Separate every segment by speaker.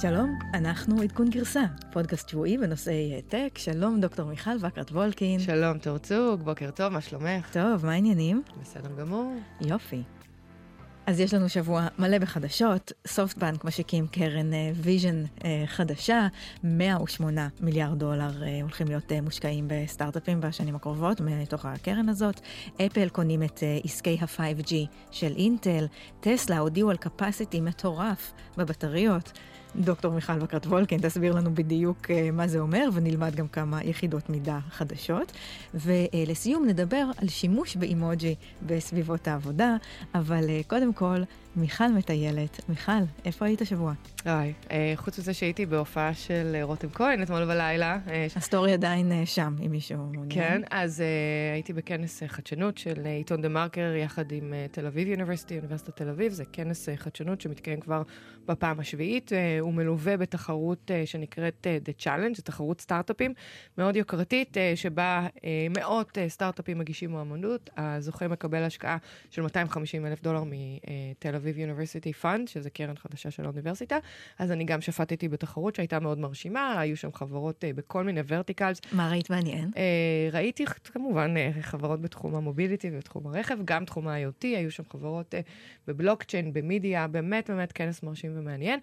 Speaker 1: שלום, אנחנו עדכון גרסה, פודקאסט שבועי בנושאי הייטק. שלום, דוקטור מיכל וקרת וולקין.
Speaker 2: שלום, תור צוג, בוקר טוב, מה שלומך?
Speaker 1: טוב, מה העניינים?
Speaker 2: בסדר גמור.
Speaker 1: יופי. אז יש לנו שבוע מלא בחדשות, סופטבנק משיקים קרן Vision חדשה, 108 מיליארד דולר אה, הולכים להיות אה, מושקעים בסטארט-אפים בשנים הקרובות מתוך הקרן הזאת, אפל קונים את אה, עסקי ה-5G של אינטל, טסלה הודיעו על capacity מטורף בבטריות. דוקטור מיכל בקרת וולקין תסביר לנו בדיוק מה זה אומר ונלמד גם כמה יחידות מידה חדשות. ולסיום נדבר על שימוש באימוג'י בסביבות העבודה, אבל קודם כל מיכל מטיילת. מיכל, איפה היית השבוע?
Speaker 2: אוי, חוץ מזה שהייתי בהופעה של רותם כהן אתמול בלילה.
Speaker 1: הסטורי עדיין שם, אם מישהו מעוניין.
Speaker 2: כן, אז הייתי בכנס חדשנות של עיתון דה מרקר יחד עם תל אביב University, אוניברסיטת תל אביב, זה כנס חדשנות שמתקיים כבר בפעם השביעית. הוא מלווה בתחרות שנקראת The Challenge, זו תחרות סטארט-אפים מאוד יוקרתית, שבה מאות סטארט-אפים מגישים מועמדות, הזוכה מקבל השקעה של 250 אלף דולר מתל אביב University Fund, שזה קרן חדשה של האוניברסיטה, אז אני גם שפטתי בתחרות שהייתה מאוד מרשימה, היו שם חברות בכל מיני verticals.
Speaker 1: מה ראית מעניין?
Speaker 2: ראיתי כמובן חברות בתחום ה mobility ובתחום הרכב, גם תחום ה-IoT, היו שם חברות בבלוקצ'יין, במידיה, באמת באמת כנס מרשים ומעניין.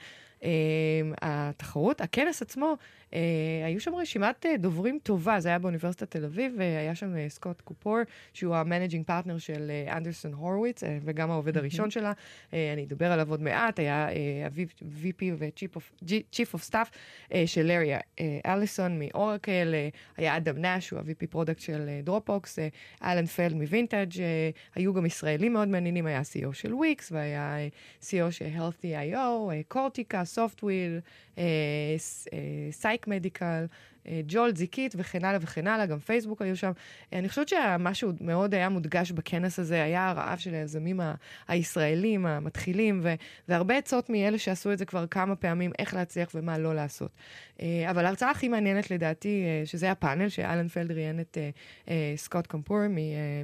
Speaker 2: התחרות, הכנס עצמו, היו שם רשימת דוברים טובה, זה היה באוניברסיטת תל אביב, והיה שם סקוט קופור, שהוא ה managing partner של אנדרסון הורוויץ, וגם העובד הראשון שלה, אני אדבר עליו עוד מעט, היה ה-VP ו-Chief of Staff של לארי אליסון מאורקל, היה אדם נאש, הוא ה-VP product של דרופבוקס, אלן פלד מווינטאג', היו גם ישראלים מאוד מעניינים, היה CEO של וויקס, והיה CEO של Healthy.io, קורטיקה, Softwheel, אה, אה, Psych Medical, ג'ולט, זיקית וכן הלאה וכן הלאה, גם פייסבוק היו שם. אני חושבת שמשהו מאוד היה מודגש בכנס הזה, היה הרעב של היזמים הישראלים המתחילים, והרבה עצות מאלה שעשו את זה כבר כמה פעמים, איך להצליח ומה לא לעשות. אבל ההרצאה הכי מעניינת לדעתי, שזה הפאנל שאלן פלד ראיין את סקוט קמפור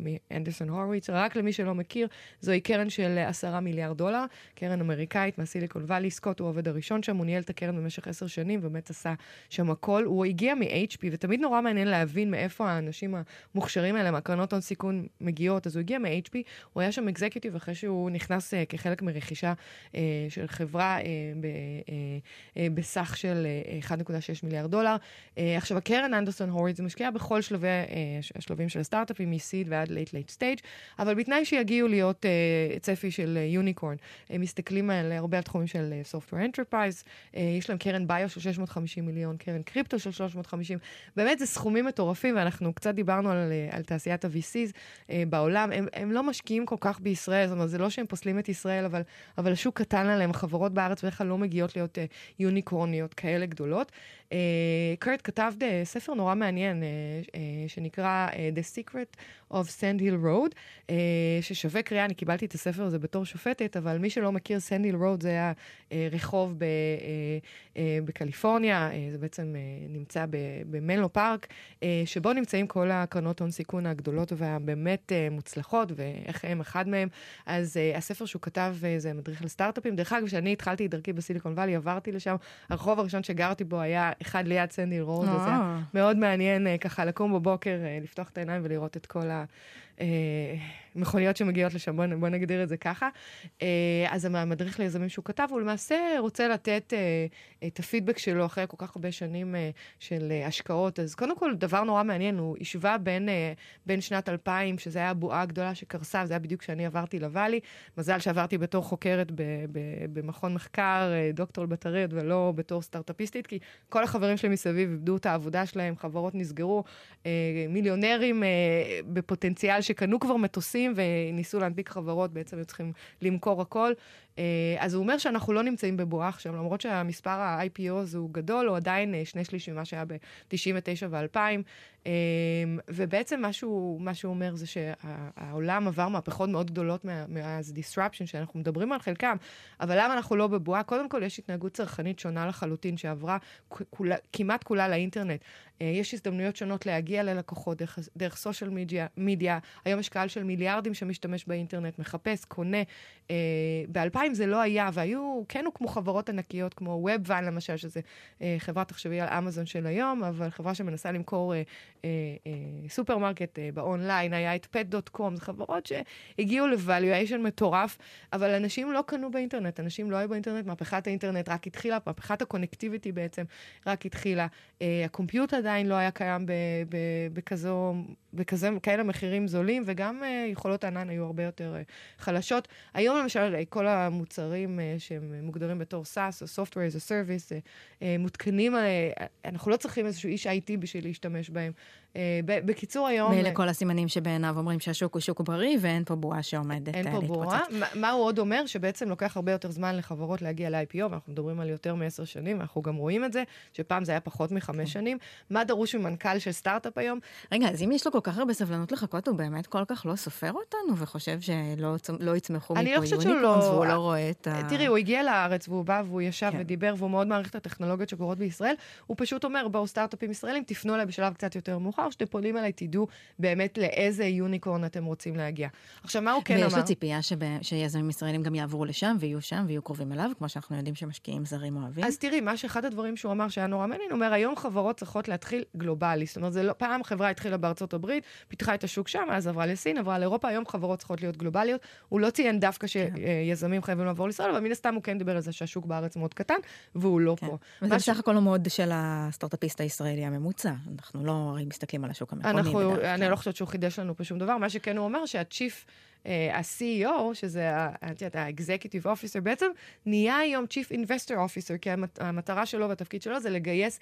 Speaker 2: מאנדרסון הורוויץ, רק למי שלא מכיר, זוהי קרן של עשרה מיליארד דולר, קרן אמריקאית מהסיליקון וואלי, סקוט הוא העובד הראשון שם, הוא ניהל את הקרן במשך עשר שנים, באמת עשה שם הכל. הוא הגיע מ-HP, ותמיד נורא מעניין להבין מאיפה האנשים המוכשרים האלה, מהקרנות הון סיכון מגיעות, אז הוא הגיע מ-HP, הוא היה שם אקזקיוטיב אחרי שהוא נכנס uh, כחלק מרכישה uh, של חברה uh, ב, uh, בסך של uh, 1.6 מיליארד דולר. Uh, עכשיו, הקרן אנדרסון הוריד זה משקיע בכל שלבי, uh, השלבים של הסטארט-אפים, מ-seed ועד late late stage, אבל בתנאי שיגיעו להיות uh, צפי של יוניקורן. Uh, הם מסתכלים על הרבה על תחומים של Software Enterprise, uh, יש להם קרן ביו של 650 מיליון, קרן קריפטו של 350, באמת זה סכומים מטורפים, ואנחנו קצת דיברנו על, על תעשיית ה-VCs uh, בעולם, הם, הם לא משקיעים כל כך בישראל, זאת אומרת, זה לא שהם פוסלים את ישראל, אבל, אבל השוק קטן עליהם, החברות בארץ בדרך כלל לא מגיעות להיות uh, יוניקורניות כאלה גדולות. Uh, קרט כתב uh, ספר נורא מעניין, uh, uh, שנקרא uh, The Secret of Sand Hill Road, uh, ששווה קריאה, אני קיבלתי את הספר הזה בתור שופטת, אבל מי שלא מכיר, Sand Hill Road זה היה uh, רחוב ב, uh, uh, בקליפורניה, uh, זה בעצם uh, נמצא במנלו פארק, uh, שבו נמצאים כל הקרנות הון סיכון הגדולות והבאמת uh, מוצלחות, ואיך הם אחד מהם. אז uh, הספר שהוא כתב uh, זה מדריך לסטארט-אפים. דרך אגב, כשאני התחלתי את דרכי בסיליקון וואלי, עברתי לשם, הרחוב הראשון שגרתי בו היה אחד ליד סנדי רוד, אז זה היה מאוד מעניין uh, ככה לקום בבוקר, uh, לפתוח את העיניים ולראות את כל ה... e מכוניות שמגיעות לשם, בוא, בוא נגדיר את זה ככה. אז המדריך ליזמים שהוא כתב, הוא למעשה רוצה לתת את הפידבק שלו אחרי כל כך הרבה שנים של השקעות. אז קודם כל, דבר נורא מעניין, הוא השווה בין, בין שנת 2000, שזה היה הבועה הגדולה שקרסה, זה היה בדיוק כשאני עברתי לוואלי. מזל שעברתי בתור חוקרת ב, ב, במכון מחקר, דוקטור לבטריות, ולא בתור סטארט-אפיסטית, כי כל החברים שלי מסביב איבדו את העבודה שלהם, חברות נסגרו, מיליונרים בפוטנציאל שקנו כבר מטוסים וניסו להנפיק חברות, בעצם היו צריכים למכור הכל. אז הוא אומר שאנחנו לא נמצאים בבועה עכשיו, למרות שהמספר ה-IPO הוא גדול, הוא עדיין שני שליש ממה שהיה ב-99 ו-2000. ובעצם מה שהוא, מה שהוא אומר זה שהעולם עבר מהפכות מאוד גדולות מאז disruption שאנחנו מדברים על חלקם, אבל למה אנחנו לא בבועה? קודם כל יש התנהגות צרכנית שונה לחלוטין שעברה כולה, כמעט כולה לאינטרנט. יש הזדמנויות שונות להגיע ללקוחות דרך, דרך סושיאל מדיה, היום יש קהל של מיליארדים שמשתמש באינטרנט, מחפש, קונה. ב-2000 2000 זה לא היה, והיו, כן הוקמו חברות ענקיות כמו WebVan למשל, שזה אה, חברה, תחשבי על אמזון של היום, אבל חברה שמנסה למכור אה, אה, אה, סופרמרקט אה, באונליין, היה את pets.com, זה חברות שהגיעו ל-valuation מטורף, אבל אנשים לא קנו באינטרנט, אנשים לא היו באינטרנט, מהפכת האינטרנט רק התחילה, מהפכת ה connectivity בעצם רק התחילה. אה, ה compute עדיין לא היה קיים בכזו, בכזה, כאלה מחירים זולים, וגם אה, יכולות הענן היו הרבה יותר אה, חלשות. היום למשל, אה, כל המוצרים אה, שהם מוגדרים בתור SaaS, או Software as a Service, אה, אה, מותקנים, אנחנו לא צריכים איזשהו איש IT בשביל להשתמש בהם. אה, בקיצור, היום...
Speaker 1: ואלה כל הסימנים שבעיניו אומרים שהשוק הוא שוק בריא ואין פה בועה שעומדת
Speaker 2: אין פה בועה. מה הוא עוד אומר? שבעצם לוקח הרבה יותר זמן לחברות להגיע ל-IPO, ואנחנו מדברים על יותר מעשר שנים, אנחנו גם רואים את זה, שפעם זה היה פחות מחמש כן. שנים. מה דרוש ממנכ"ל של סטארט-אפ היום?
Speaker 1: רגע, אז אם יש לו כל כך הרבה סבלנות לחכות, הוא באמת כל כך לא סופר אותנו וחושב שלא לא יצמחו מפה
Speaker 2: לא
Speaker 1: יוניקורנס, והוא לא רואה את ה...
Speaker 2: תראי, הוא הגיע לארץ והוא בא והוא ישב כן. ודיבר, והוא מאוד מעריך את הטכנולוגיות שקורות בישראל. הוא פשוט אומר, בואו סטארט-אפים ישראלים, תפנו אליי בשלב קצת יותר מאוחר, שאתם פונים אליי, תדעו באמת לאיזה יוניקורן אתם רוצים להגיע. עכשיו, מה הוא כן
Speaker 1: אמר?
Speaker 2: ויש
Speaker 1: לו ציפייה שיזמים ישראלים גם יעברו לשם ויהיו שם ויהיו קרובים אליו, כמו שאנחנו יודעים שמשקיעים זרים אוהבים.
Speaker 2: אז תראי, מה שאחד הדברים שהוא אמר שהיה נורא מעניין, אומר, היום חברות צריכות להתחיל גלובלי. זאת אומרת, לא, פעם חברה התחילה בארצות הברית, פיתחה את השוק שם, אז עברה לסין, עברה לאירופה, היום חברות צריכות להיות גלובליות. הוא לא ציין דווקא כן. שיזמים חייבים לעבור לישראל, אבל מן הסתם הוא כן דיבר על זה שהשוק בארץ מאוד קטן, והוא לא כן. פה.
Speaker 1: וזה בסך הכל המוד של הסטארט-אפיסט הישראלי הממוצע. אנחנו לא הרי מסתכלים על השוק המקומי.
Speaker 2: אני לא חושבת שהוא חידש לנו פה שום דבר. מה שכן הוא אומר, שהצ'יפ... אה, ה-CEO, שזה ה-Executive Officer, בעצם נהיה היום Chief Investor Officer, כי המטרה שלו והתפקיד שלו זה לגייס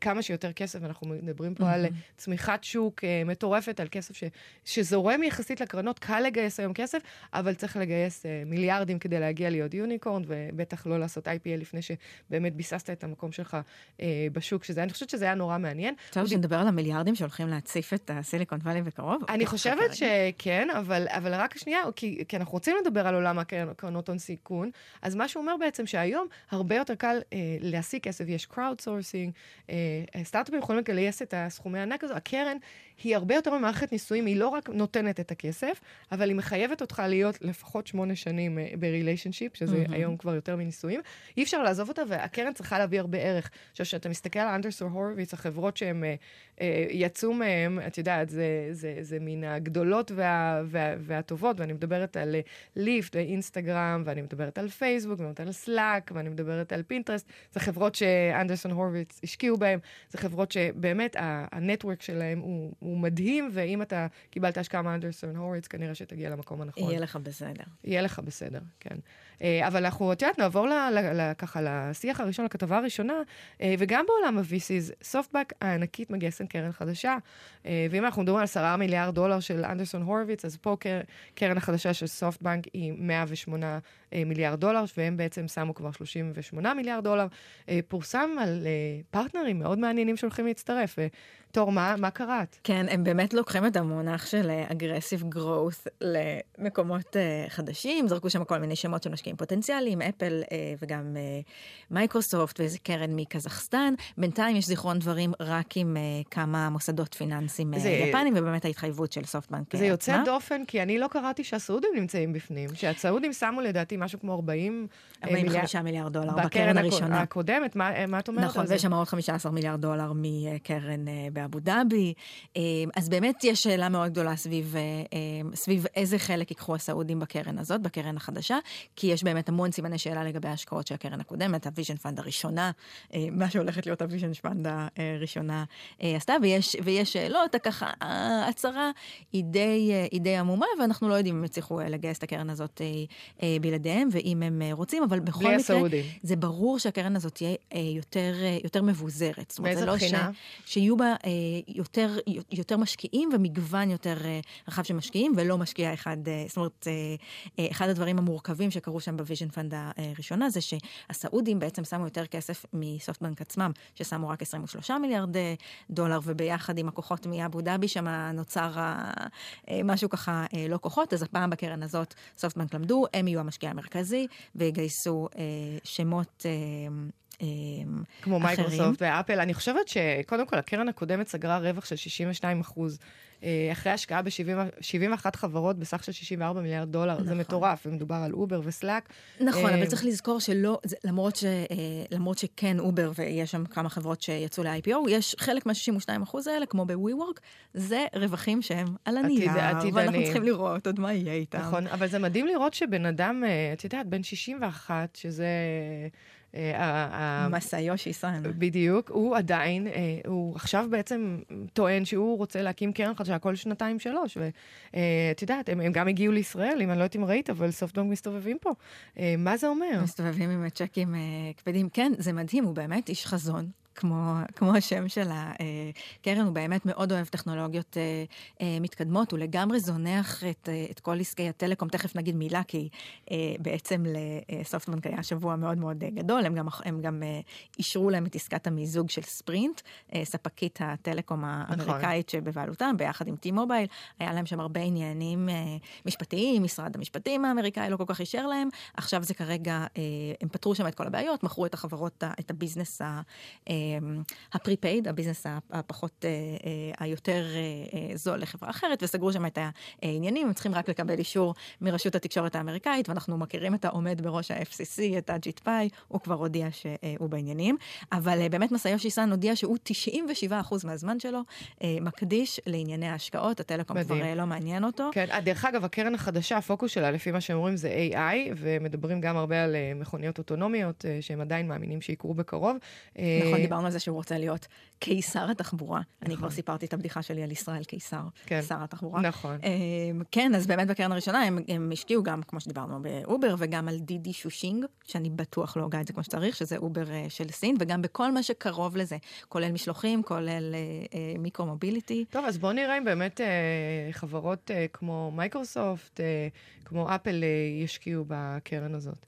Speaker 2: כמה שיותר כסף. אנחנו מדברים פה mm-hmm. על צמיחת שוק אה, מטורפת, על כסף ש, שזורם יחסית לקרנות, קל לגייס היום כסף, אבל צריך לגייס מיליארדים כדי להגיע להיות יוניקורן, ובטח לא לעשות IPL לפני שבאמת ביססת את המקום שלך בשוק, שזה, אני חושבת שזה היה נורא מעניין.
Speaker 1: עכשיו שנדבר על המיליארדים שהולכים להציף את הסיליקון וואלי בקרוב.
Speaker 2: אני חושבת שכן, אבל, אבל רק שנייה, כי, כי אנחנו רוצים לדבר על עולם הקרנות הון סיכון, אז מה שהוא אומר בעצם שהיום הרבה יותר קל אה, להשיג כסף, יש crowd sourcing, אה, סטארט-אפים יכולים לגייס את הסכומי הענק הזו, הקרן היא הרבה יותר ממערכת נישואים, היא לא רק נותנת את הכסף, אבל היא מחייבת אותך להיות לפחות שמונה שנים אה, ב relationship, שזה mm-hmm. היום כבר יותר מנישואים. אי אפשר לעזוב אותה, והקרן צריכה להביא הרבה ערך. עכשיו, כשאתה מסתכל על אנדרסון הורוביץ, החברות אה, אה, יצאו מהם, את יודעת, זה, זה, זה מן הגדולות וה, וה, והטובות, ואני מדברת על ליפט ואינסטגרם, ואני מדברת על פייסבוק, ואני מדברת על סלאק, ואני מדברת על פינטרסט. זה חברות שאנדרסון הורוביץ השקיעו בהם, זה חברות שבאמת הנטוורק שלהם הוא... הוא מדהים, ואם אתה קיבלת השקעה מאנדרסון הוריץ, כנראה שתגיע למקום הנכון.
Speaker 1: יהיה לך בסדר.
Speaker 2: יהיה לך בסדר, כן. אה, אבל אנחנו, את יודעת, נעבור ככה לשיח הראשון, לכתבה הראשונה, אה, וגם בעולם ה-VCs, סופטבק הענקית מגייסת קרן חדשה, אה, ואם אנחנו מדברים על עשרה מיליארד דולר של אנדרסון הורוביץ, אז פה קרן החדשה של סופטבנק היא 108 מיליארד דולר, והם בעצם שמו כבר 38 מיליארד דולר. פורסם על פרטנרים מאוד מעניינים שהולכים להצטרף. תור, מה, מה קראת?
Speaker 1: כן, הם באמת לוקחים את המונח של aggressive growth למקומות חדשים, זרקו שם כל מיני שמות של משקיעים פוטנציאליים, אפל אה, וגם מייקרוסופט אה, ואיזה קרן מקזחסטן. בינתיים יש זיכרון דברים רק עם אה, כמה מוסדות פיננסיים זה... יפנים, ובאמת ההתחייבות של סופטבנק
Speaker 2: זה יוצא מה? דופן, כי אני לא קראתי שהסעודים נמצאים בפנים, שהסעודים שמו לדעתי משהו כמו 40...
Speaker 1: 45 מיליארד, מיליארד דולר בקרן הראשונה.
Speaker 2: הקודמת, מה, מה את אומרת
Speaker 1: נכון, ויש שם עוד 15 מיליארד דולר מקרן באבו דאבי. אז באמת יש שאלה מאוד גדולה סביב, סביב איזה חלק ייקחו הסעודים בקרן הזאת, בקרן החדשה, כי יש באמת המון סימני שאלה לגבי ההשקעות של הקרן הקודמת, ה Vision Fund הראשונה, מה שהולכת להיות ה Vision Fund הראשונה עשתה, ויש, ויש שאלות, ככה, ההצהרה היא די, היא די עמומה, ואנחנו לא יודעים אם יצליחו לגייס את הקרן הזאת בלעדיהם, ואם הם רוצים, אבל בכל מקרה,
Speaker 2: הסעודים.
Speaker 1: זה ברור שהקרן הזאת תהיה יותר, יותר מבוזרת.
Speaker 2: מאיזה בחינה?
Speaker 1: ש, שיהיו בה יותר, יותר משקיעים ומגוון יותר רחב של משקיעים, ולא משקיע אחד, זאת אומרת, אחד הדברים המורכבים שקרו שם ב Vision Fund הראשונה, זה שהסעודים בעצם שמו יותר כסף מסופטבנק עצמם, ששמו רק 23 מיליארד דולר, וביחד עם הכוחות מאבו דאבי שם נוצר משהו ככה לא כוחות, אז הפעם בקרן הזאת סופטבנק למדו, הם יהיו המשקיע המרכזי, ויגייסו שמות...
Speaker 2: כמו מייקרוסופט ואפל. אני חושבת שקודם כל, הקרן הקודמת סגרה רווח של 62 אחוז. אה, אחרי השקעה ב-71 חברות בסך של 64 מיליארד דולר, נכון. זה מטורף, ומדובר על אובר וסלאק.
Speaker 1: נכון, אבל צריך לזכור שלא, למרות, ש, למרות שכן אובר ויש שם כמה חברות שיצאו ל-IPO, יש חלק מה-62 אחוז האלה, כמו ב-WeWork, זה רווחים שהם על הנייר, ואנחנו צריכים לראות עוד מה יהיה איתם.
Speaker 2: נכון, אבל זה מדהים לראות שבן אדם, את יודעת, בן 61, שזה...
Speaker 1: מסאיושי סאן.
Speaker 2: בדיוק, הוא עדיין, אה, הוא עכשיו בעצם טוען שהוא רוצה להקים קרן חדשה כל שנתיים שלוש. ואת אה, יודעת, הם, הם גם הגיעו לישראל, אם אני לא יודעת אם ראית, אבל סופטבנק מסתובבים פה. אה, מה זה אומר?
Speaker 1: מסתובבים עם צ'קים כבדים. כן, זה מדהים, הוא באמת איש חזון. כמו, כמו השם של הקרן, הוא באמת מאוד אוהב טכנולוגיות אה, אה, מתקדמות, הוא לגמרי זונח את, אה, את כל עסקי הטלקום, תכף נגיד מילה, כי אה, בעצם לסופטבנק היה שבוע מאוד מאוד גדול, הם גם, הם גם אה, אישרו להם את עסקת המיזוג של ספרינט, אה, ספקית הטלקום האמריקאית נכון. שבבעלותם, ביחד עם T-Mobile, היה להם שם הרבה עניינים אה, משפטיים, משרד המשפטים האמריקאי לא כל כך אישר להם, עכשיו זה כרגע, אה, הם פתרו שם את כל הבעיות, מכרו את החברות, את הביזנס ה... אה, ה prepaid, ה business הפחות, אה, אה, היותר אה, זול לחברה אחרת, וסגרו שם את העניינים, הם צריכים רק לקבל אישור מרשות התקשורת האמריקאית, ואנחנו מכירים את העומד בראש ה-FCC, את אג'יט פאי, הוא כבר הודיע שהוא בעניינים. אבל באמת מסאיושי סאן הודיע שהוא 97% מהזמן שלו מקדיש לענייני ההשקעות, הטלקום מדהים. כבר לא מעניין אותו.
Speaker 2: כן, דרך אגב, הקרן החדשה, הפוקוס שלה, לפי מה שהם אומרים, זה AI, ומדברים גם הרבה על מכוניות אוטונומיות, שהם עדיין מאמינים שיקרו בקרוב.
Speaker 1: נכון, דיברנו על זה שהוא רוצה להיות קיסר התחבורה. נכון. אני כבר סיפרתי את הבדיחה שלי על ישראל קיסר, כן. שר התחבורה.
Speaker 2: נכון.
Speaker 1: אמ, כן, אז באמת בקרן הראשונה הם, הם השקיעו גם, כמו שדיברנו, באובר, וגם על דידי שושינג, שאני בטוח לא הוגה את זה כמו שצריך, שזה אובר אה, של סין, וגם בכל מה שקרוב לזה, כולל משלוחים, כולל אה, אה, micro mobility.
Speaker 2: טוב, אז בואו נראה אם באמת חברות כמו מייקרוסופט, כמו אפל, ישקיעו בקרן הזאת.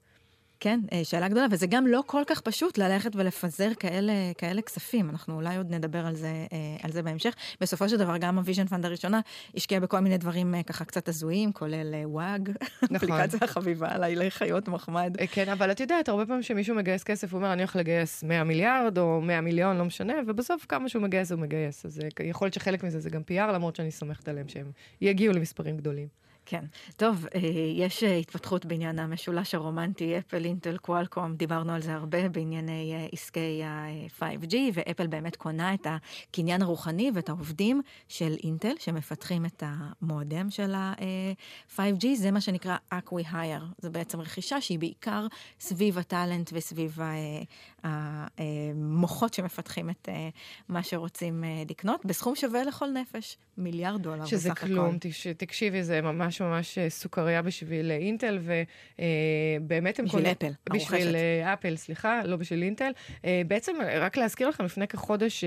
Speaker 1: כן, אה, שאלה גדולה, וזה גם לא כל כך פשוט ללכת ולפזר כאלה, כאלה כספים. אנחנו אולי עוד נדבר על זה, אה, על זה בהמשך. בסופו של דבר, גם ה Vision Fund הראשונה השקיע בכל מיני דברים אה, ככה קצת הזויים, כולל וואג, נכון. אפליקציה החביבה עליי לחיות מחמד.
Speaker 2: כן, אבל את יודעת, הרבה פעמים כשמישהו מגייס כסף, הוא אומר, אני הולך לגייס 100 מיליארד או 100 מיליון, לא משנה, ובסוף כמה שהוא מגייס, הוא מגייס. אז יכול להיות שחלק מזה זה גם PR, למרות שאני סומכת עליהם שהם יגיעו למספרים גדולים.
Speaker 1: כן. טוב, אה, יש אה, התפתחות בעניין המשולש הרומנטי, אפל, אינטל, קוואלקום, דיברנו על זה הרבה בענייני אה, עסקי ה-5G, ואפל באמת קונה את הקניין הרוחני ואת העובדים של אינטל, שמפתחים את המועדם של ה-5G, זה מה שנקרא Acqui-Hire. זו בעצם רכישה שהיא בעיקר סביב הטאלנט וסביב המוחות שמפתחים את מה שרוצים לקנות, בסכום שווה לכל נפש, מיליארד דולר בסך הכל.
Speaker 2: שזה כלום, תקשיבי, זה ממש... ממש אה, סוכריה בשביל אה, אינטל, ובאמת
Speaker 1: הם... בשביל אפל,
Speaker 2: הרוכשת. בשביל אה, אפל, סליחה, לא בשביל אינטל. בעצם, רק להזכיר לכם, לפני כחודש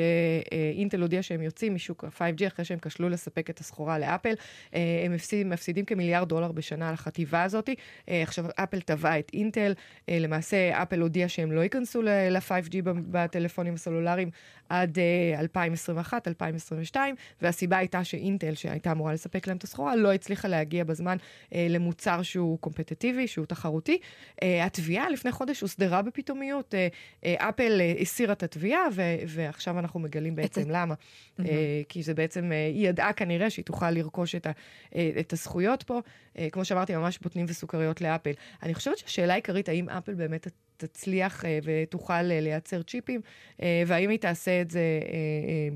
Speaker 2: אינטל הודיע שהם יוצאים משוק ה-5G אחרי שהם כשלו לספק את הסחורה לאפל. הם מפסידים, מפסידים כמיליארד דולר בשנה על החטיבה הזאת. עכשיו, אפל תבע את אינטל. למעשה, אפל הודיע שהם לא ייכנסו ל-5G בטלפונים הסלולריים עד 2021, 2022, והסיבה הייתה שאינטל, שהייתה אמורה לספק להם את הסחורה, לא הצליחה להגיע בזמן אה, למוצר שהוא קומפטטיבי, שהוא תחרותי. אה, התביעה לפני חודש הוסדרה בפתאומיות. אה, אה, אפל אה, הסירה את התביעה, ועכשיו אנחנו מגלים בעצם למה. Mm-hmm. אה, כי זה בעצם, אה, היא ידעה כנראה שהיא תוכל לרכוש את, ה, אה, את הזכויות פה. אה, כמו שאמרתי, ממש בוטנים וסוכריות לאפל. אני חושבת שהשאלה העיקרית, האם אפל באמת תצליח אה, ותוכל אה, לייצר צ'יפים, אה, והאם היא תעשה את זה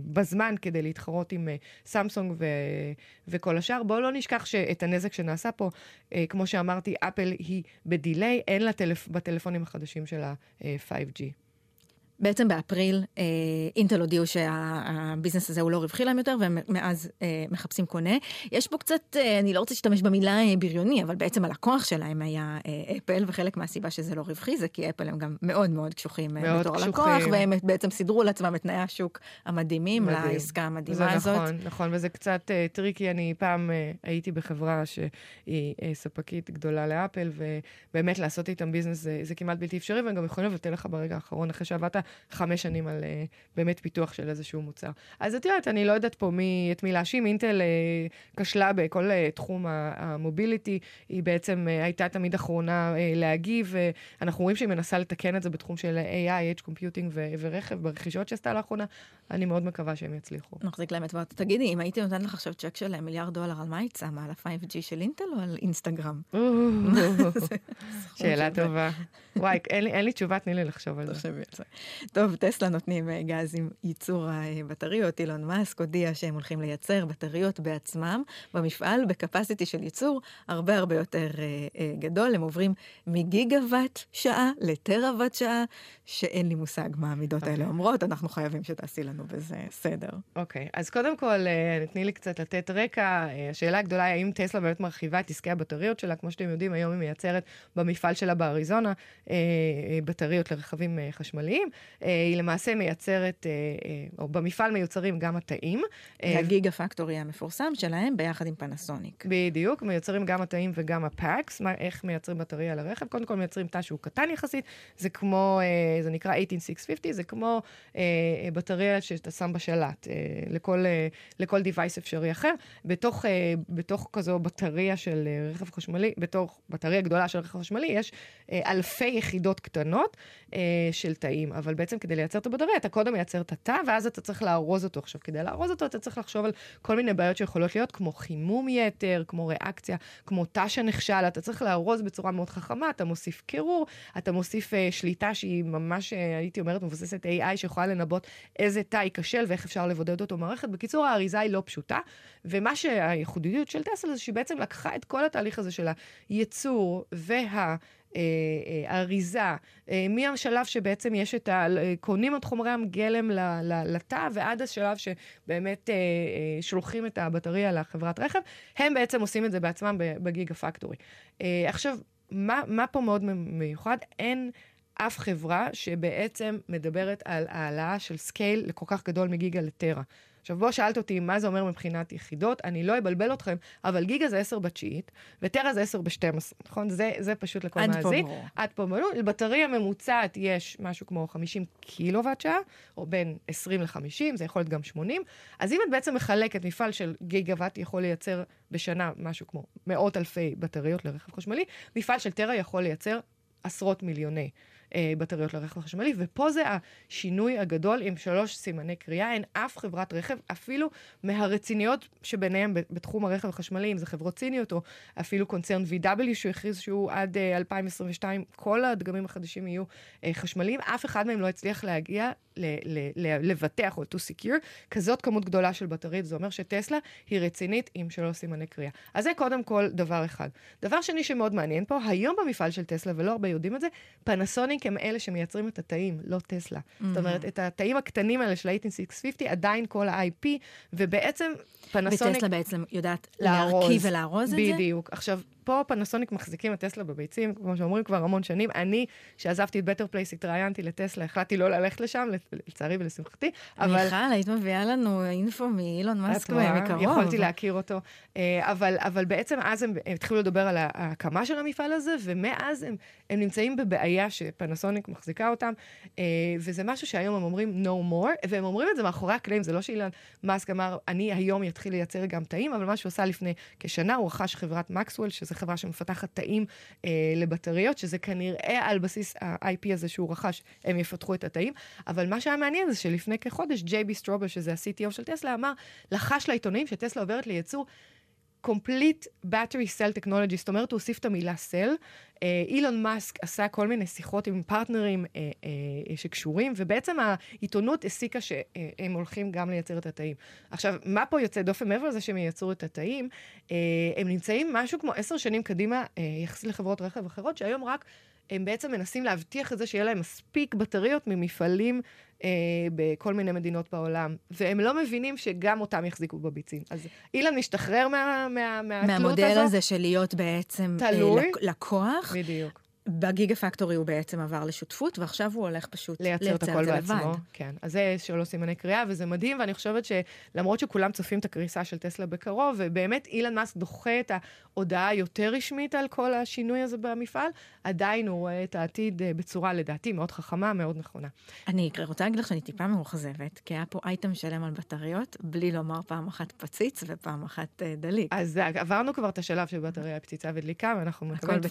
Speaker 2: בזמן כדי להתחרות עם סמסונג וכל השאר. בואו לא נשכח שאת הנזק שנעשה פה, כמו שאמרתי, אפל היא ב delay, אין לה טלפ... בטלפונים החדשים של ה-5G.
Speaker 1: בעצם באפריל אה, אינטל הודיעו שה business הזה הוא לא רווחי להם יותר, ומאז אה, מחפשים קונה. יש פה קצת, אה, אני לא רוצה להשתמש במילה בריוני, אבל בעצם הלקוח שלהם היה אפל, וחלק מהסיבה שזה לא רווחי זה כי אפל הם גם מאוד מאוד קשוחים בתור הלקוח, והם בעצם סידרו לעצמם את תנאי השוק המדהימים מדהים. לעסקה המדהימה
Speaker 2: זה
Speaker 1: הזאת.
Speaker 2: נכון, נכון, וזה קצת tricky. אני פעם הייתי בחברה שהיא ספקית גדולה לאפל, ובאמת לעשות איתם business זה, זה כמעט בלתי אפשרי, והם גם יכולים לבטל לך ברגע האחרון אחרי שעבדת חמש שנים על אה, באמת פיתוח של איזשהו מוצר. אז את יודעת, אני לא יודעת פה מי, את מי להאשים. אינטל uh, כשלה בכל uh, תחום המוביליטי, היא בעצם הייתה תמיד אחרונה להגיב, ואנחנו רואים שהיא מנסה לתקן את זה בתחום של AI, Edge Computing ו- ורכב, ברכישות שעשתה לאחרונה. אני מאוד מקווה שהם יצליחו.
Speaker 1: נחזיק להם אצבעות. תגידי, אם הייתי נותנת לך עכשיו צ'ק של מיליארד דולר, על מה היית שמה? על ה-5G של אינטל או על אינסטגרם?
Speaker 2: שאלה טובה. וואי, אין לי תשובה, תני לי לחשוב על זה.
Speaker 1: טוב, טסלה נותנים אה, גז עם ייצור הבטריות. אילון מאסק הודיע שהם הולכים לייצר בטריות בעצמם במפעל בקפסיטי של ייצור הרבה הרבה יותר אה, אה, גדול. הם עוברים מגיגה וואט שעה לטרה שעה, שאין לי מושג מה המידות האלה אוקיי. אומרות, אנחנו חייבים שתעשי לנו בזה סדר.
Speaker 2: אוקיי, אז קודם כל, תני לי קצת לתת רקע. השאלה הגדולה היא האם טסלה באמת מרחיבה את עסקי הבטריות שלה. כמו שאתם יודעים, היום היא מייצרת במפעל שלה באריזונה בטריות לרכבים חשמליים. היא למעשה מייצרת, או במפעל מיוצרים גם התאים.
Speaker 1: הגיגה פקטורי המפורסם שלהם ביחד עם פנסוניק.
Speaker 2: בדיוק, מיוצרים גם התאים וגם הפאקס. איך מייצרים בטריה לרכב? קודם כל מייצרים תא שהוא קטן יחסית, זה כמו, זה נקרא 18650, זה כמו בטריה שאתה שם בשלט, לכל, לכל device אפשרי אחר. בתוך, בתוך כזו בטריה של רכב חשמלי, בתוך בטריה גדולה של רכב חשמלי, יש אלפי יחידות קטנות של תאים. אבל בעצם כדי לייצר את הבטריה, אתה קודם מייצר את התא, ואז אתה צריך לארוז אותו. עכשיו, כדי לארוז אותו, אתה צריך לחשוב על כל מיני בעיות שיכולות להיות, כמו חימום יתר, כמו ריאקציה, כמו תא שנכשל, אתה צריך לארוז בצורה מאוד חכמה, אתה מוסיף קירור, אתה מוסיף uh, שליטה שהיא ממש, uh, הייתי אומרת, מבוססת AI, שיכולה לנבות איזה תא ייכשל ואיך אפשר לבודד אותו במערכת. בקיצור, האריזה היא לא פשוטה, ומה שהייחודיות של טסלה זה שהיא בעצם לקחה את כל התהליך הזה של הייצור וה... האריזה, אה, אה, מהשלב שבעצם יש את ה... קונים את חומרי הגלם לתא, ועד השלב שבאמת אה, שולחים את הבטריה לחברת רכב, הם בעצם עושים את זה בעצמם ב Gigafactory. עכשיו, מה, מה פה מאוד מיוחד? אין... אף חברה שבעצם מדברת על העלאה של scale לכל כך גדול מגיגה לטרה. עכשיו, בוא שאלת אותי מה זה אומר מבחינת יחידות, אני לא אבלבל אתכם, אבל גיגה זה 10 בתשיעית, וטרה זה 10 ב-12, נכון? זה, זה פשוט לכל מאזין. עד פה ברור. לבטריה ממוצעת יש משהו כמו 50 קילוואט שעה, או בין 20 ל-50, זה יכול להיות גם 80. אז אם את בעצם מחלקת מפעל של גיגה ואט יכול לייצר בשנה משהו כמו מאות אלפי בטריות לרכב חשמלי, מפעל של טרה יכול לייצר עשרות מיליוני. אה, בטריות לרכב חשמלי, ופה זה השינוי הגדול עם שלוש סימני קריאה. אין אף חברת רכב, אפילו מהרציניות שביניהם בתחום הרכב החשמלי, אם זה חברות ציניות או אפילו קונצרן VW שהכריז שהוא עד אה, 2022, כל הדגמים החדשים יהיו אה, חשמליים, אף אחד מהם לא הצליח להגיע לבטח או to secure כזאת כמות גדולה של בטרית. זה אומר שטסלה היא רצינית עם שלוש סימני קריאה. אז זה קודם כל דבר אחד. דבר שני שמאוד מעניין פה, היום במפעל של טסלה, ולא הרבה יודעים את זה, פנסוניק הם אלה שמייצרים את התאים, לא טסלה. Mm-hmm. זאת אומרת, את התאים הקטנים האלה של 18650, עדיין כל ה-IP, ובעצם
Speaker 1: פנסוניק... וטסלה בעצם יודעת להרכיב ולארוז את זה?
Speaker 2: בדיוק. עכשיו, פה פנסוניק מחזיקים את טסלה בביצים, כמו שאומרים כבר המון שנים. אני, כשעזבתי את בטר פלייס, התראיינתי לטסלה, החלטתי לא ללכת לשם, לצערי ולשמחתי,
Speaker 1: אבל... מיכל, היית מביאה לנו info מאילון מאסק מקרוב.
Speaker 2: יכולתי להכיר אותו. אה, אבל, אבל בעצם אז הם, התחילו לדבר על ההקמה של המפעל הזה, ומאז הם, הם נמצאים בבעיה שפנסוניק מחזיקה אותם, אה, וזה משהו שהיום הם אומרים no more, והם אומרים את זה מאחורי הקלעים, זה לא שאילון מאסק אמר, אני היום אתחיל לייצר גם תאים, אבל מה שהוא עשה לפני כשנה, הוא רכש חברת מקסוול, שזה זו חברה שמפתחת תאים אה, לבטריות, שזה כנראה על בסיס ה-IP הזה שהוא רכש, הם יפתחו את התאים. אבל מה שהיה מעניין זה שלפני כחודש, ג'יי בי סטרובר, שזה ה-CTO של טסלה, אמר, לחש לעיתונאים שטסלה עוברת לייצור Complete Battery Cell Technology, זאת אומרת, הוא הוסיף את המילה. אה, אילון מאסק עשה כל מיני שיחות עם פרטנרים אה, אה, שקשורים, ובעצם העיתונות הסיקה שהם הולכים גם לייצר את התאים. עכשיו, מה פה יוצא דופן מעבר לזה שהם ייצרו את התאים? אה, הם נמצאים משהו כמו עשר שנים קדימה אה, יחסית לחברות רכב אחרות, שהיום רק... הם בעצם מנסים להבטיח את זה שיהיה להם מספיק בטריות ממפעלים אה, בכל מיני מדינות בעולם, והם לא מבינים שגם אותם יחזיקו בביצים. אז אילן משתחרר מה, מה, מהתלות
Speaker 1: מהמודל הזו. הזה של להיות בעצם
Speaker 2: תלוי.
Speaker 1: אה, לקוח.
Speaker 2: בדיוק.
Speaker 1: בגיגה פקטורי הוא בעצם עבר לשותפות, ועכשיו הוא הולך פשוט
Speaker 2: לייצר את הכל בעצמו. לבד. כן, אז זה שלוש סימני קריאה, וזה מדהים, ואני חושבת שלמרות שכולם צופים את הקריסה של טסלה בקרוב, ובאמת אילן מאסק דוחה את ההודעה היותר רשמית על כל השינוי הזה במפעל, עדיין הוא רואה את העתיד אה, בצורה, לדעתי, מאוד חכמה, מאוד נכונה.
Speaker 1: אני רוצה להגיד לך שאני טיפה מאוכזבת, כי היה פה אייטם שלם על בטריות, בלי לומר פעם אחת פציץ ופעם אחת אה, דליק.
Speaker 2: אז עברנו כבר את השלב של בטריה פציצה ודליקה, ואנחנו
Speaker 1: מקבלים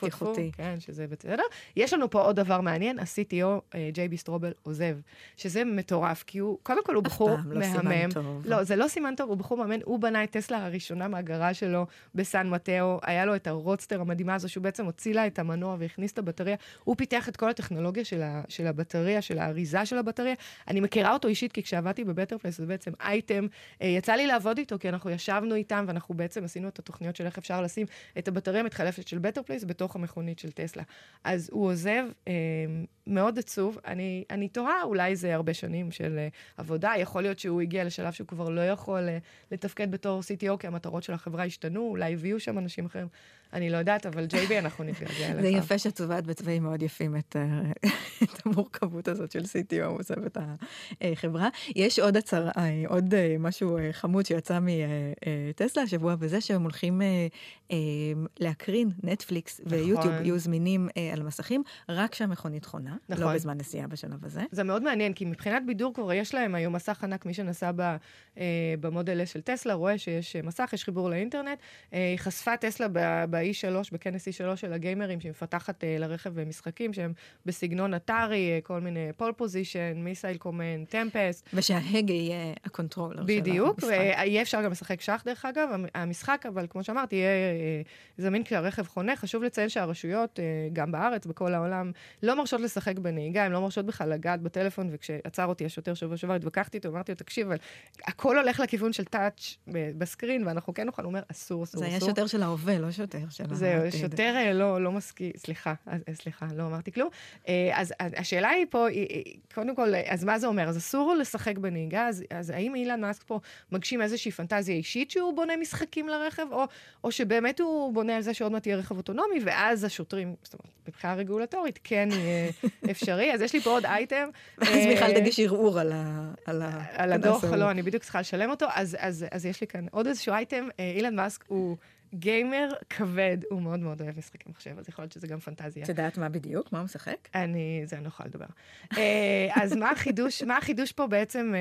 Speaker 2: בסדר. יש לנו פה עוד דבר מעניין, ה-CTO, ג'יי בי סטרובל, עוזב, שזה מטורף, כי הוא, קודם כל הוא בחור מהמם. לא טוב. לא, זה לא סימן טוב, הוא בחור מאמן, הוא בנה את טסלה הראשונה מהגרה שלו בסן מטאו, היה לו את הרודסטר המדהימה הזו, שהוא בעצם הוציא לה את המנוע והכניס את הבטריה. הוא פיתח את כל הטכנולוגיה של, ה, של הבטריה, של האריזה של הבטריה. אני מכירה אותו אישית, כי כשעבדתי בבטר פלייס, זה בעצם אייטם. אה, יצא לי לעבוד איתו, כי אנחנו ישבנו איתם, ואנחנו בעצם עשינו את התוכניות של איך אפשר לשים את הבטריה המתחלפת של בטר פלייס בתוך המכונית של טסלה. אז הוא עוזב, אה, מאוד עצוב. אני, אני תוהה, אולי זה הרבה שנים של אה, עבודה, יכול להיות שהוא הגיע לשלב שהוא כבר לא יכול אה, לתפקד בתור CTO, כי המטרות של החברה השתנו, אולי הביאו שם אנשים אחרים. אני לא יודעת, אבל ג'ייבי, אנחנו נתגעגע אליך.
Speaker 1: זה יפה שאת צובעת בצבעים מאוד יפים את, אה, את המורכבות הזאת של CTO, עוזב את החברה. יש עוד הצהרה, אה, עוד אה, משהו חמוד שיצא מטסלה השבוע, בזה שהם הולכים להקרין נטפליקס נכון. ויוטיוב יהיו זמינים על המסכים, רק כשהמכונית חונה, לא נכון. לא בזמן נסיעה בשלב הזה.
Speaker 2: זה מאוד מעניין, כי מבחינת בידור כבר יש להם היום מסך ענק, מי שנסע במודל של טסלה רואה שיש מסך, יש חיבור לאינטרנט. היא חשפה טסלה ב... ב-E3, בכנס E3 של הגיימרים, שהיא מפתחת אה, לרכב משחקים שהם בסגנון אטארי, אה, כל מיני Pole Position, Missile Command, Tempest.
Speaker 1: ושההגה יהיה ה controller
Speaker 2: של המשחק. בדיוק, ויהיה אפשר גם לשחק שח דרך אגב. המשחק, אבל כמו שאמרתי, יהיה אה, זמין כשהרכב חונה. חשוב לציין שהרשויות, אה, גם בארץ, בכל העולם, לא מרשות לשחק בנהיגה, הן לא מרשות בכלל לגעת בטלפון, וכשעצר אותי השוטר שבוע שעבר, התווכחתי איתו, אמרתי לו, תקשיב, אבל הכל הולך לכיוון של טאץ' בסקרין, ואנחנו כן נוכל, הוא אומר, אסור, אסור, אסור. זה היה שוטר של ההווה, לא שוטר
Speaker 1: של העתיד.
Speaker 2: זהו, שוטר אה, לא, לא מסכים, סליחה, אה, סליחה, לא אמרתי כלום. אה, אז השאלה היא פה, קודם כל, אז מה זה אומר? אז אסור לשחק בנהיגה, אז, אז האם אילן מאסק פה מגשים איזושהי פנטזיה אישית שהוא בונה משחקים לרכב, או, או שבאמת הוא בונה על זה שעוד מעט יהיה רכב אוטונומי, ואז השוטרים, זאת אומרת, מבחינה רגולטורית, כן יהיה אפשרי. אז יש לי פה עוד אייטם.
Speaker 1: אז מיכל תגיש ערעור על ה...
Speaker 2: על הדוח, לא, אני בדיוק צריכה לשלם אותו. אז, יש לי כאן עוד איזשהו אייטם. אילן מאסק הוא... גיימר כבד, הוא מאוד מאוד אוהב משחקי מחשב, אז יכול להיות שזה גם פנטזיה.
Speaker 1: את יודעת מה בדיוק? מה הוא משחק?
Speaker 2: אני, זה אני לא יכולה לדבר. אה, אז מה החידוש, מה החידוש פה בעצם,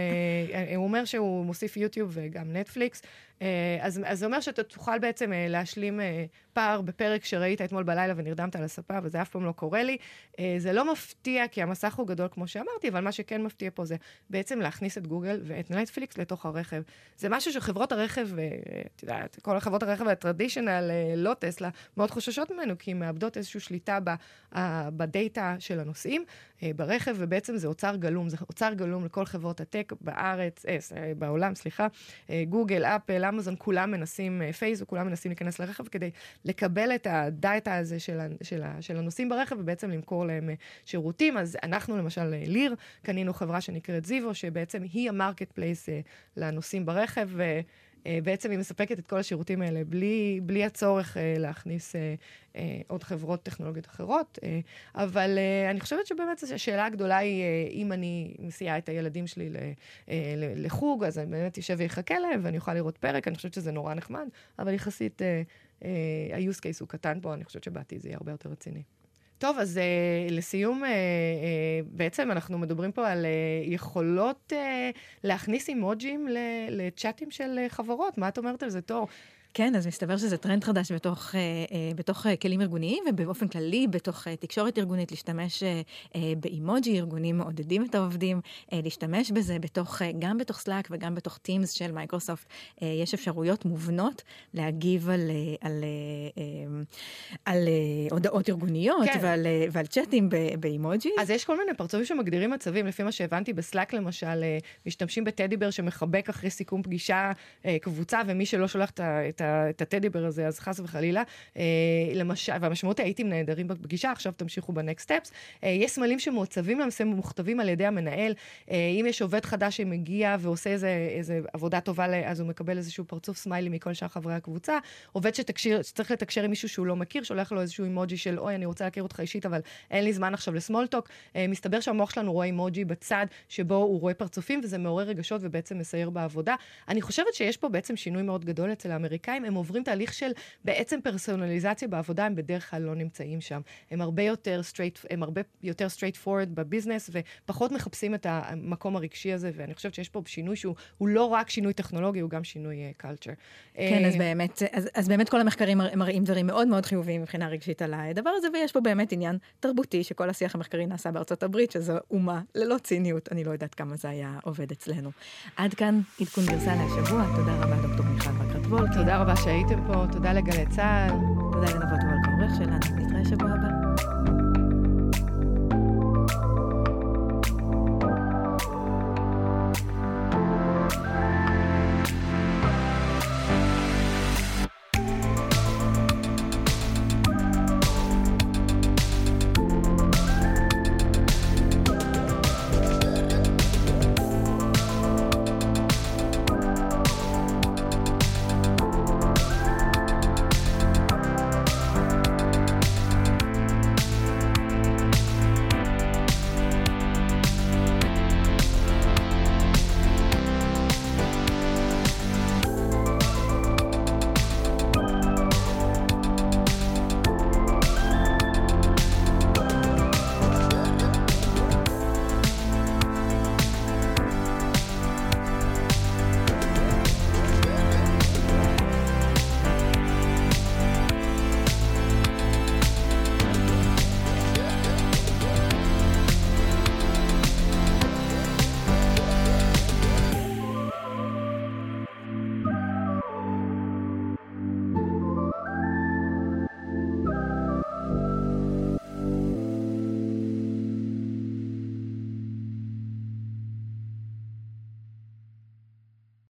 Speaker 2: אה, הוא אומר שהוא מוסיף יוטיוב וגם נטפליקס, אה, אז, אז זה אומר שאתה תוכל בעצם אה, להשלים אה, פער בפרק שראית אתמול בלילה ונרדמת על הספה, וזה אף פעם לא קורה לי. זה לא מפתיע, כי המסך הוא גדול כמו שאמרתי, אבל מה שכן מפתיע פה זה בעצם להכניס את גוגל ואת נטפליקס לתוך הרכב. זה משהו שחברות הרכב, את יודעת, כל החברות הרכב הטרדישיונל, לא טסלה, מאוד חוששות ממנו, כי הן מאבדות איזושהי שליטה בדאטה של הנוסעים ברכב, ובעצם זה אוצר גלום, זה אוצר גלום לכל חברות הטק בארץ, אה, בעולם, סליחה, גוגל, אפל, אמזון, כולם מנסים, אה, פייסבוק, כולם מנסים להיכנס לרכב כדי לקבל את ה data הזה של, של, של הנוסעים ברכב ובעצם למכור להם אה, שירותים. אז אנחנו למשל, אה, Lear, קנינו חברה שנקראת Xevo, שבעצם היא ה marketplace לנוסעים ברכב. בעצם היא מספקת את כל השירותים האלה בלי, בלי הצורך להכניס עוד חברות טכנולוגיות אחרות. אבל אני חושבת שבאמת השאלה הגדולה היא, אם אני מסיעה את הילדים שלי לחוג, אז אני באמת אשב ויחכה להם ואני אוכל לראות פרק, אני חושבת שזה נורא נחמד, אבל יחסית ה-use case הוא קטן פה, אני חושבת שבעתיד זה יהיה הרבה יותר רציני. טוב, אז אה, לסיום, אה, אה, בעצם אנחנו מדברים פה על אה, יכולות אה, להכניס אימוג'ים לצ'אטים של אה, חברות. מה את אומרת על זה, תור?
Speaker 1: כן, אז מסתבר שזה טרנד חדש בתוך, אה, אה, בתוך אה, כלים ארגוניים, ובאופן כללי בתוך תקשורת ארגונית, להשתמש באימוג'י, ארגונים מעודדים את העובדים להשתמש בזה, בתוך, גם בתוך Slack וגם בתוך Teams של מייקרוסופט, יש אפשרויות מובנות להגיב על, על, על, על הודעות ארגוניות כן. ועל, ועל צ'אטים באימוג'י.
Speaker 2: אז יש כל מיני פרצופים שמגדירים מצבים, לפי מה שהבנתי בסלאק למשל, משתמשים בטדי בר שמחבק אחרי סיכום פגישה קבוצה, ומי שלא שולח את את, הטדיבר הזה, אז חס וחלילה. אה, והמשמעות היא הייתם נהדרים בפגישה, עכשיו תמשיכו בנקסט סטפס. אה, יש סמלים שמעוצבים למעשה מוכתבים על ידי המנהל. אה, אם יש עובד חדש שמגיע ועושה איזה, איזה עבודה טובה, אז הוא מקבל איזשהו פרצוף סמיילי מכל שאר חברי הקבוצה. עובד שתקשיר, שצריך לתקשר עם מישהו שהוא לא מכיר, שולח לו איזשהו אימוג'י של, אוי, אני רוצה להכיר אותך אישית, אבל אין לי זמן עכשיו לסמולטוק. מסתבר שהמוח שלנו רואה אימוג'י בצד שבו הוא רואה פרצופים, וזה מעורר רגשות ובעצם מסייר בעבודה. אני חושבת שיש פה בעצם שינוי מאוד גדול אצל האמריקאים. הם עוברים תהליך של בעצם פרסונליזציה בעבודה, הם בדרך כלל לא נמצאים שם. הם הרבה יותר straight, הם הרבה יותר straight forward בביזנס, ופחות מחפשים את המקום הרגשי הזה, ואני חושבת שיש פה שינוי שהוא לא רק שינוי טכנולוגי, הוא גם שינוי uh, culture.
Speaker 1: כן, אז באמת, אז, אז באמת כל המחקרים מראים דברים מאוד מאוד חיוביים מבחינה רגשית על הדבר הזה, ויש פה באמת עניין תרבותי, שכל השיח המחקרי נעשה בארצות הברית, שזו אומה ללא ציניות, אני לא יודעת כמה זה היה עובד אצלנו. עד כאן עדכון גרסה להשבוע, תודה רבה דוקטור מיכל בקרת וולקין.
Speaker 2: תודה רבה שהייתם פה, תודה לגלי צה"ל.
Speaker 1: תודה לנבות וולקה, העורך שלנו, נתראה שבוע הבא.